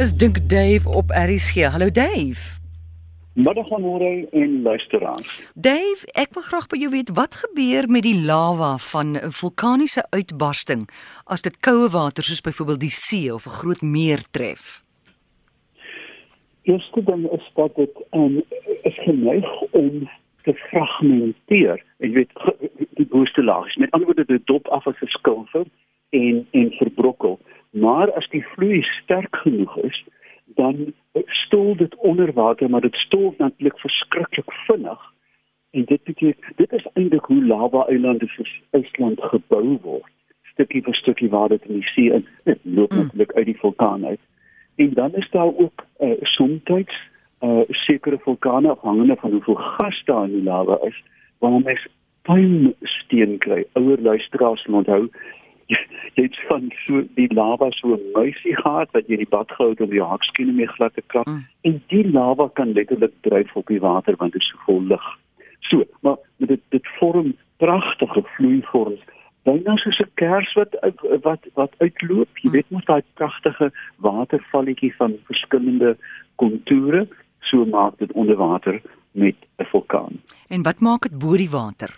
Is Dink Dave op RSG. Hallo Dave. Middag aan môre en luisteraars. Dave, ek wil graag by jou weet wat gebeur met die lava van 'n vulkaniese uitbarsting as dit koue water soos byvoorbeeld die see of 'n groot meer tref? Eerste ding is dat dit um, is geneig om te fragmenteer. Jy weet die boonste laag. Met ander woorde dit dop af as 'n skilfer en en verbrokkel. Maar as die vloei sterk genoeg is, dan stoel dit onder water, maar dit stoel natuurlik verskriklik vinnig. En dit beteken dit is eintlik hoe lava eilande vir IJsland gebou word. Stukkie vir stukkie waar dit in die see in dit loop mm. natuurlik uit die vulkaan uit. En dan is daar ook uh, soms uh sekere vulkane afhangende van hoeveel gas daar in die lava is, waar mens puinsteen kry. Ouer luisteraars moet onthou jy het van so die lava so muisie gehad wat jy die bad gehou het om die haakskiene mee glad te krap mm. en die lava kan letterlik dryf op die water want dit is so vol lug. So, maar dit dit vorm pragtige vloeivorms byna soos 'n kers wat wat wat uitloop. Jy mm. weet mos daai pragtige watervalletjie van verskillende konture so maak dit onder water met 'n vulkaan. En wat maak dit bo die water?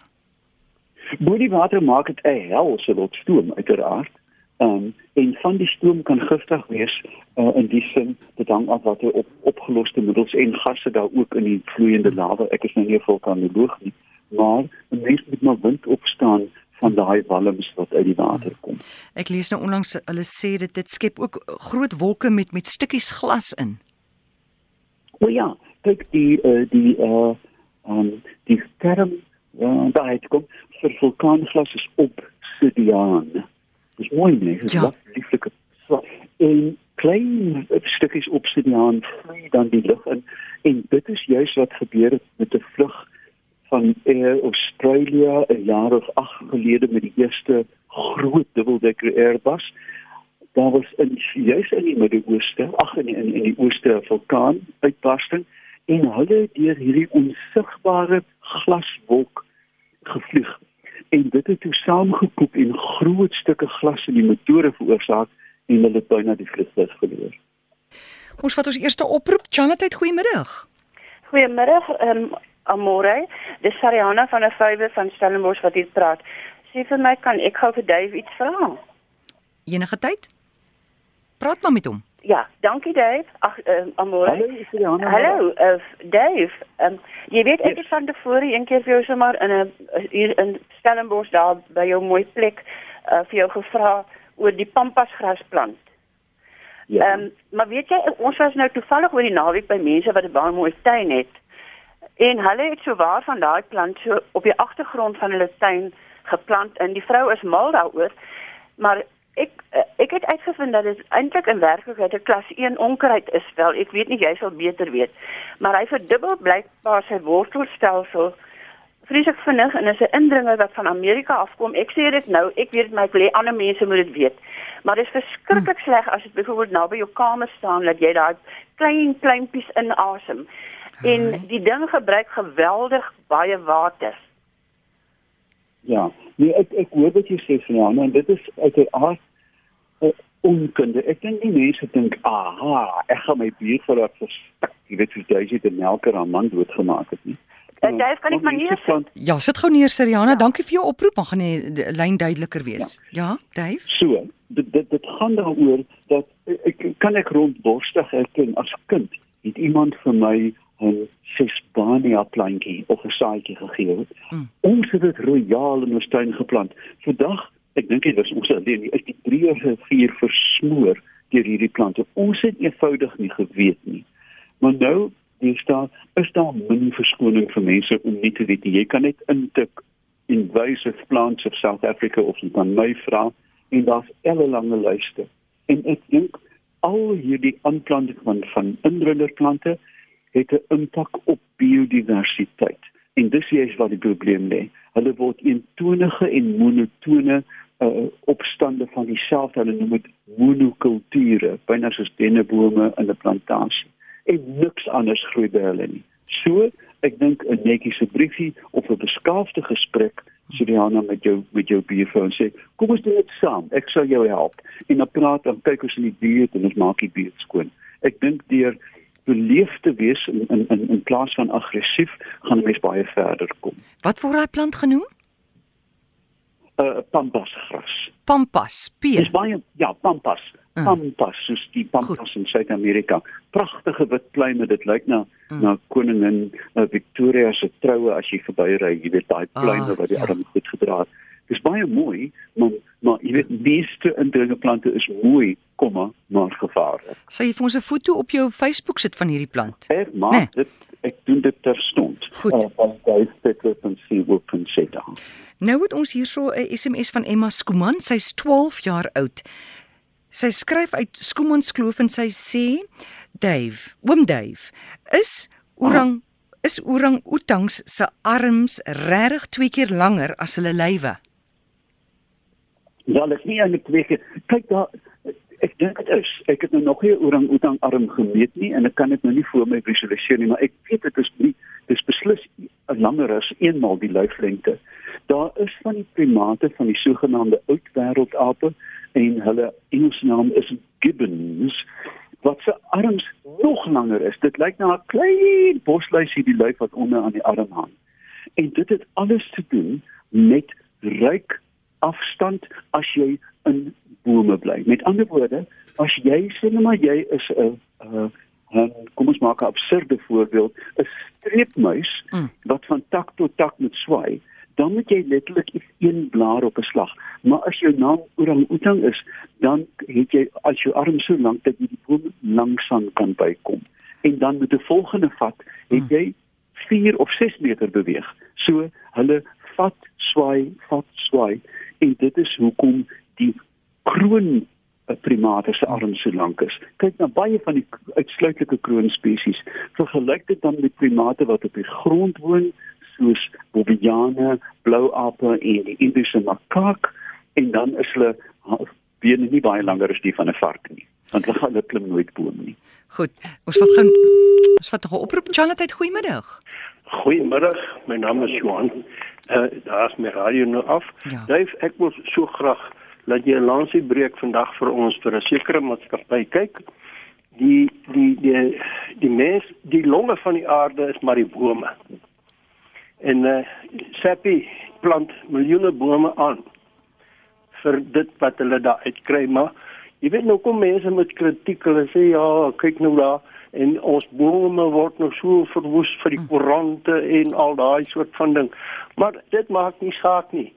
Bo die water maak dit 'n helse lot stoom uiteraard. Um, en van die stoom kan giftig wees uh, in die sin dat dan af wat op opgeloste middels en gasse daar ook in die vloeiende lava. Ek is nou nie 'n vulkanoloog nie, maar mense moet maar wind opstaan van daai walms wat uit die water kom. Ek lees nou onlangs hulle sê dit dit skep ook groot wolke met met stukkies glas in. O ja, kyk die uh, die uh um die term uh, daai kom vir vulkaanglas is obsidiaan. Dis mooi nie, dis ja. lieflike en klein stukkies obsidiaan vloei dan die lug in en dit is juist wat gebeur het met 'n vlug van Air Australia 'n jaar of 8 gelede met die eerste groot dubbeldekker Airbus daar was in juis in die Midde-Ooste, ag in in in die Ooste vulkaan uitbarsting en hulle het deur hierdie onsigbare glaswolk gevlieg en dit het toe saamgekoop en groot stukke glas in die motore veroorsaak en hulle het byna die vliegtuig verloor. Ons vat ons eerste oproep. Janette, goeiemiddag. Goeiemiddag, ehm um, Amore. Dis Sariana van 'n vywe van Stellenbosch wat hier praat. Sê vir my, kan ek gou vir Dave iets vra? Enige tyd? Praat maar met hom. Ja, dankie Dave. Ag, uh, Amore. Hallo, Hallo, uh, Dave. Um, jy weet ek het van tevore een keer vir jou sommer in 'n hier in Stellenbosch daar by jou mooi plek uh, vir jou gevra oor die pampasgrasplant. Ja. Ehm, um, maar weet jy, ons was nou toevallig oor die naweek by mense wat 'n baie mooi tuin het. En hulle het so waar van daai plant so op die agtergrond van hulle tuin geplant en die vrou is mal daaroor. Maar Ek eh, ek het uitgevind dat dit eintlik in werklikheid 'n klas 1 onkruid is. Wel, ek weet nie jy sal beter weet. Maar hy verdubbel blykbaar sy wortelstelsel vreeslik vinnig en is 'n indringer wat van Amerika afkom. Ek sê dit nou, ek weet my lê ander mense moet dit weet. Maar dit is verskriklik hmm. sleg as dit byvoorbeeld nou by jou kamer staan dat jy daai klein kleintjies inasem. En die ding gebruik geweldig baie water. Ja, nee, ek ek hoor wat jy sê Fiona en dit is uiteraard uh, onkunde. Ek dink die mense dink, "Aha, ek gaan my vir wat verstik." Jy weet hoe jy dit melker aan man doodgemaak het nie. En jy kan ek maar neer sit. Ja, sit gou neer Seriana. Ja. Dankie vir jou oproep. Dan gaan die lyn duideliker wees. Ja, ja Dave. So, dit dit dit gaan daaroor dat ek kan ek rondborstig erken as kind het iemand vir my 'n sesbania plantjie of 'n saadjie gegee het. Mm. Ons het dit royaal in ons tuin geplant. Vandag, ek dink dit was ons alleen is die drie vier versmoor deur hierdie plante. Ons het eenvoudig nie geweet nie. Maar nou, dis daar is daar min verskoning vir mense om nie te weet nie. Jy kan net intik invasive plants of South Africa of jy kan my vra en daar's ellelange lyste. En ek dink al hierdie aanplanting van van indringerplante het 'n impak op biodiversiteit. En dis juist wat die probleem lê. Hulle word eentonige en monotone uh, opstande van dieselfde, hulle noem dit monokulture, byna soos dennebome in 'n plantasie. En niks anders groei by hulle nie. So, ek dink 'n netjiese briefie of 'n beskaafde gesprek Siriana met jou met jou buurvrou sê kom ons doen dit saam ek sal jou help en dan praat dan kyk ons in die buurt en ons maak die buurt skoon Ek dink deur beleef te wees in in in, in plaas van aggressief gaan 'n mens baie verder kom. Wat word daai plant genoem? Uh pampasgras. Pampas, P. Dis baie ja, pampas. Uh. Pampas, soos die pampas Goed. in Suid-Amerika. Pragtige wit pluime, dit lyk na uh. na koningin uh, Victoria se troue as jy verbyry, jy weet daai pluime uh, wat die ja. arm goed gedra het. Dis baie mooi, maar maar jy weet meeste indringende plante is mooi, komma, maar gevaarlik. Sê jy vir ons 'n foto op jou Facebook sit van hierdie plant? Ek maak nee. dit ek doen dit terstond. Goed. Uh, van dan. Nou het ons hierso 'n SMS van Emma Skuman, sy's 12 jaar oud. Sy skryf uit Skumanskloof en sy sê: "Dave, oom Dave, is orang ah. is orang-outangs se arms regtig twee keer langer as hulle lywe?" Dit is nie eintlik keer. Kyk daar ek dink dit is. Ek het nou nog nie orang-outang arm gemeet nie en ek kan dit nou nie voor my visualiseer nie, maar ek weet dit is nie dis beslis langer as eenmal die lyflengte. Daar is van die primate van die sogenaamde oudwêreldape en hulle Engelse naam is gibbons wat se arms nog langer is. Dit lyk na 'n klein bosluisie die lyf wat onder aan die arm hang. En dit het alles te doen met ryk afstand as jy in bome bly. Met ander woorde, as jy sê net maar jy is 'n 'n kom ons maak 'n absurde voorbeeld, 'n streepmuis mm. wat van tak tot tak moet swaai, dan moet jy letterlik een blaar op 'n slag. Maar as jou naam orang-outang is, dan het jy as jou arm so lank dat jy die boom langsaan kan bykom. En dan met 'n volgende vat, het mm. jy 4 of 6 meter beweeg. So hulle vat, swaai, vat, swaai en dit is hoekom die kroon primate se arm so lank is. Kyk na baie van die uitsluitlike kroonspesies. Vergelyk dit dan met primate wat op die grond woon, soos bobiane, blouape en die Indiese makaak en dan is hulle bene nie baie langer as die van 'n vark nie. Want hulle gaan klim nooit boom nie. Goed. Ons wat gaan ons wat nog 'n oproep Charlotte, goeiemiddag. Goeiemiddag. My naam is Johan. Uh, daar's my radio nou af. Ja. Dave, ek wil so graag dat jy 'n lansie breek vandag vir ons vir 'n sekere maatskappy kyk. Die die die die mens, die longe van die aarde is maar die bome. En eh uh, Seppi plant miljoene bome aan vir dit wat hulle daar uitkry, maar jy weet nou kom mense met kritiek, hulle sê ja, kyk nou daar en ons bome word nog so verwoes vir die hm. koerante en al daai soort van ding. Maar dit maak nie saak nie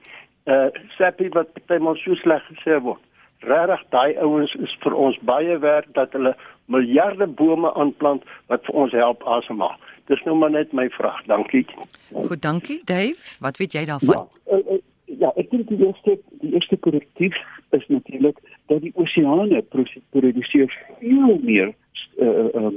uh Seppi wat baie maar so sleg gesê word. Regtig daai ouens is vir ons baie werd dat hulle miljarde bome aanplant wat vir ons help asemhaal. Dis nou maar net my vraag. Dankie. Goed, dankie Dave. Wat weet jy daarvan? Ja, uh, uh, ja ek dink die eerste die eerste korrektief is natuurlik dat die oseane produseer veel meer uh um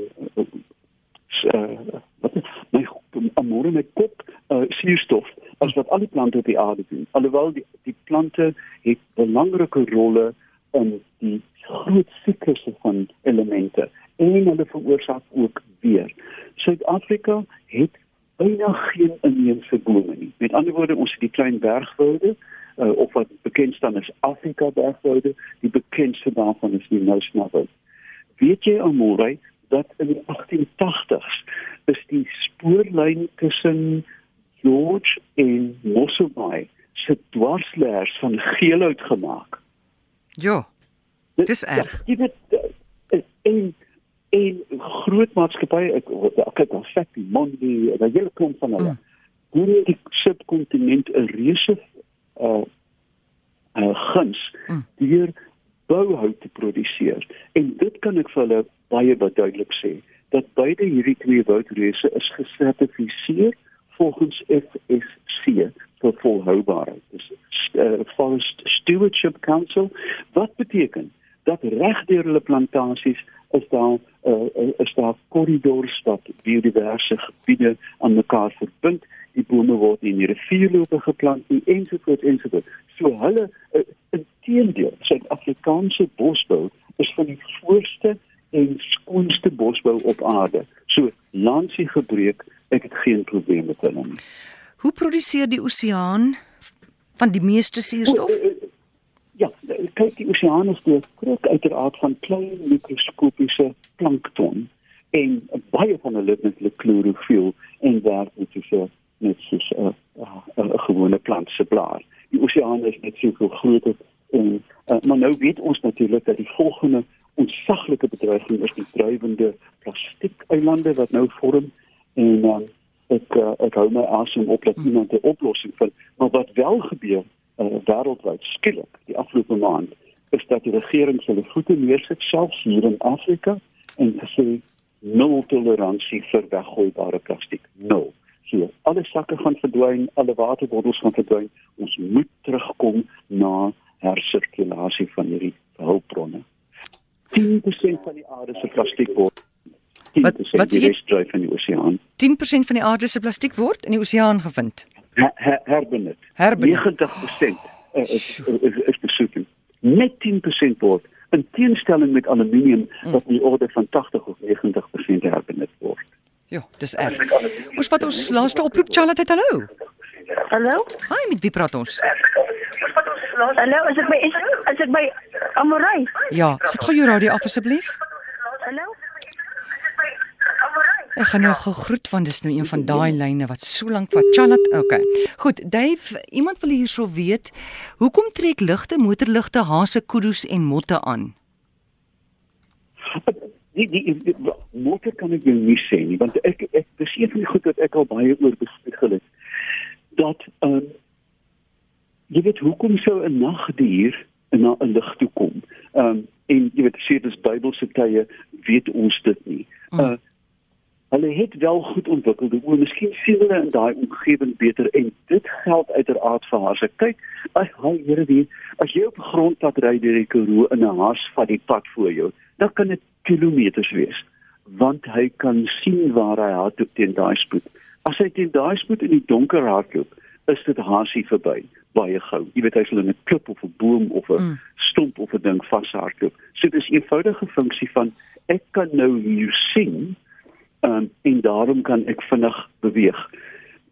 uh, wat my amore met kop uh, suurstof as wat al die plante op die aarde doen. Alhoewel die die plante het belangrike rolle in die groot siklusse van elemente en hulle veroorsaak ook weer. Suid-Afrika het byna geen inheemse bome nie. Met ander woorde, ons het die klein bergwoude uh, of wat bekend staan as Afrika bergwoude, die bekendste daarvan is die Nousnavel. Weet jy almoere dat in die 1880s is die spoorlyn tussen George en Mosselbaai se dwarsleers van geelhout gemaak. Ja. Dis erg. Jy weet in in groot maatskappye ek al sê die Mondi, die hele klomp van hulle. Mm. die subkontinent 'n reuse uh uh guns mm. deur bouhout te produseer. En dit kan ek vir hulle baie duidelik sê dat beide hierdie twee woudreuse is gesertifiseer volgens FSC vir volhoubaarheid. Dis uh, Forest Stewardship Council wat beteken dat reg deur hulle plantasies is daar uh, is daar korridors wat biodiverse gebiede aan mekaar verbind. Die bome word in die rivierloope geplant en ensovoorts ensovoorts. So hulle uh, inteendeel, Suid-Afrikaanse bosbou is van die voorste en skoonste bosbou op aarde. So lansie gebreek ek het geen probleem met hulle nie. Hoe produseer die oseaan van die meeste suurstof? Ja, kyk die oseaan is deur kruk uiteraard van klein mikroskopiese plankton en baie van hulle het natuurlik klorofiel en werk met so net soos 'n 'n gewone plant se blaar. Die oseaan is net soveel groter en uh, maar nou weet ons natuurlik dat die volgende ontsaglike bedreiging is die dryvende plastiekeilande wat nou vorm en um, ek uh, ek hou my asem op dat hmm. iemand 'n oplossing vind. Maar wat wel gebeur uh, wêreldwyd skielik die afgelope maand is dat die regering hulle voete neersit selfs hier in Afrika en gesê nul toleransie vir weggooibare plastiek. Nul. So alle sakke gaan verdwyn alle waterbottels gaan verdwyn. Ons moet terugkom na hersirkulasie van hierdie hulpbronne. 10% van die aarde se plastiek word. Wat wat jy? dryf in die oseaan. 10% van die aarde se plastiek word in die oseaan gevind? Her, her, herbenut herbenut 90% uh, is is, is besoeking. Net 10% word in teenstelling met aluminium mm. wat in die orde van 80 of 90% herbenut word. Ja dis erg. Ons wat ons laaste oproep. Charlotte hallo. Hallo? Hi met wie praat ons Hallo, as ek my as ek my Amorai. Ja, sit gou jou radio af asseblief. Hallo. Ek gaan nou gegroet want dis nou een van daai lyne wat so lank vat. Chalat, okay. Goed, Dave, iemand wil hierso weet, hoekom trek ligte, motorligte, hase, kudu's en motte aan? Die die, die motor kan ek jou nie sê nie, want ek ek dis een van die goed wat ek al baie oor bespiegel het. Dat ehm um, jy weet hoekom sou 'n nagdier na 'n lig toe kom? Ehm um, en jy weet sê dis Bybelse tye weet ons dit nie. Mm. Uh hulle het wel goed ontwikkel. Hoe miskien sien hulle in daai omgewing beter en dit geld uiteraard vir haar. Sy kyk, ag, hy Here wie, as jy op 'n grondpad ry deur die Karoo in 'n haas van die pad voor jou, dan kan dit kilometers wees want hy kan sien waar hy hardloop teen daai spoed. As hy teen daai spoed in die donker hardloop, is dit haasie verby baie gou. Jy weet hy sal in 'n klip of 'n boom of 'n mm. stomp of 'n ding vashardloop. So dis 'n eenvoudige funksie van ek kan nou hier sien um, en daarom kan ek vinnig beweeg.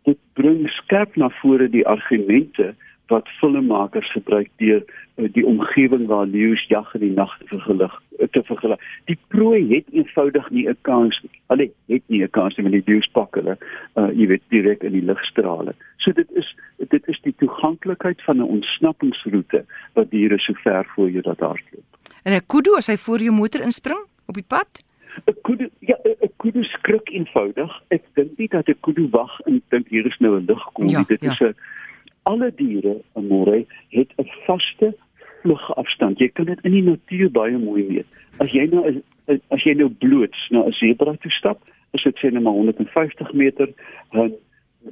Dit bring skerp na vore die argumente wat filmmakers gebruik deur uh, die omgewing waar leeu's jag in die nag te vergelig te vergelig. Die prooi het eenvoudig nie 'n kans nie. Hulle het nie 'n kans nie met die leeu's pak hulle uh jy weet direk in die ligstrale. So dit is dit is die toeganklikheid van 'n ontsnappingsroete wat diere so ver voor jou dat hardloop. En 'n kudu as hy voor jou motor inspring op die pad? 'n Kudu ja, 'n kudu skrik eenvoudig. Ek dink nie dat 'n kudu wag en dink hier is nou 'n lig kom ja, nie. Dit ja. is 'n alle diere in Morey het 'n vaste vlugafstand. Jy kan dit in die natuur baie mooi meet. As jy nou as jy nou bloots na 'n sebra toe stap, is dit sê net maar 150 meter, dan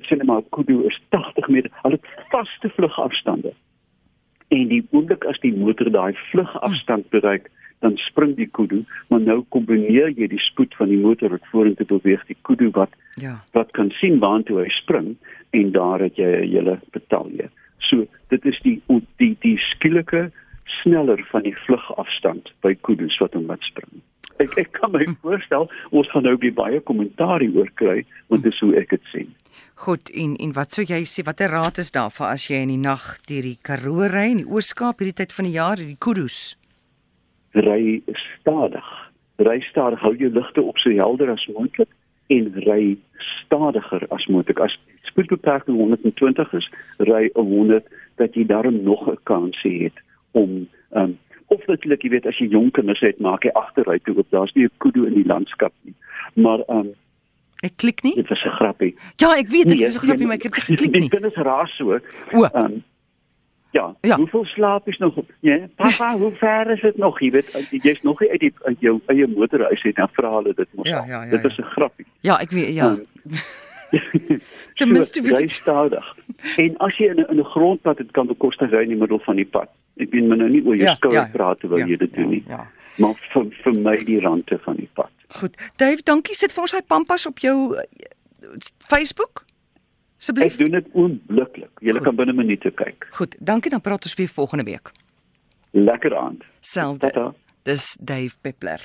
sê net maar kudu is 80 meter. Hulle het vaste vlugafstande. En die oomblik as die motor daai vlugafstand bereik, dan spring die kudu, maar nou kombineer jy die spoed van die motor wat vorentoe beweeg, die kudu wat ja. wat kan sien waantoe hy spring en daar het jy 'n hele betalje. So dit is die die die skielike sneller van die vlugafstand by kudus wat hom wat spring. Ek ek kan my voorstel ons gaan nou baie kommentaar oor kry want dis hoe ek dit sien. Goed en en wat sou jy sê watter raad is daar vir as jy in die nag deur die Karoo ry in die Ooskaap hierdie tyd van die jaar die kudus? Ry stadig. Ry stadig, hou jou ligte op so helder as moontlik en ry stadiger as moontlik. As spoedbeperking 120 is, ry 100 dat jy daarom nog 'n kans het om um, of natuurlik jy weet as jy jonk kinders het, maak jy agteruit toe op. Daar's nie 'n kudu in die landskap nie. Maar um Ek klik nie. Dit was 'n grappie. Ja, ek weet dit nee, is 'n grappie, maar ek het geklik nie. Die kinders raas so. O. Um, Ja, ja. Hoeveel slaap is nog? Ja, papa, hoe ver is dit nog? Jy weet, jy's nog nie uit die uit jou eie motorhuis uit dan vra hulle dit mos. Ja, ja, ja, dit is 'n ja. grappie. Ja, ek weet, ja. Um, Ten minste weet jy stadig. En as jy in 'n in 'n grondpad het kan bekostig ry in die middel van die pad. Ek weet men nou nie oor jou ja, skouer ja, praat terwyl ja, jy dit doen nie. Ja, ja. Maar vir vir my die rande van die pad. Goed. Dave, dankie. Sit vir ons hy pampas op jou eh, Facebook. Asseblief. Ek doen dit onmiddellik. Jy kan binne minute kyk. Goed, dankie dan praat ons weer volgende week. Lekker aand. Selfde. Dis Dave Peppler.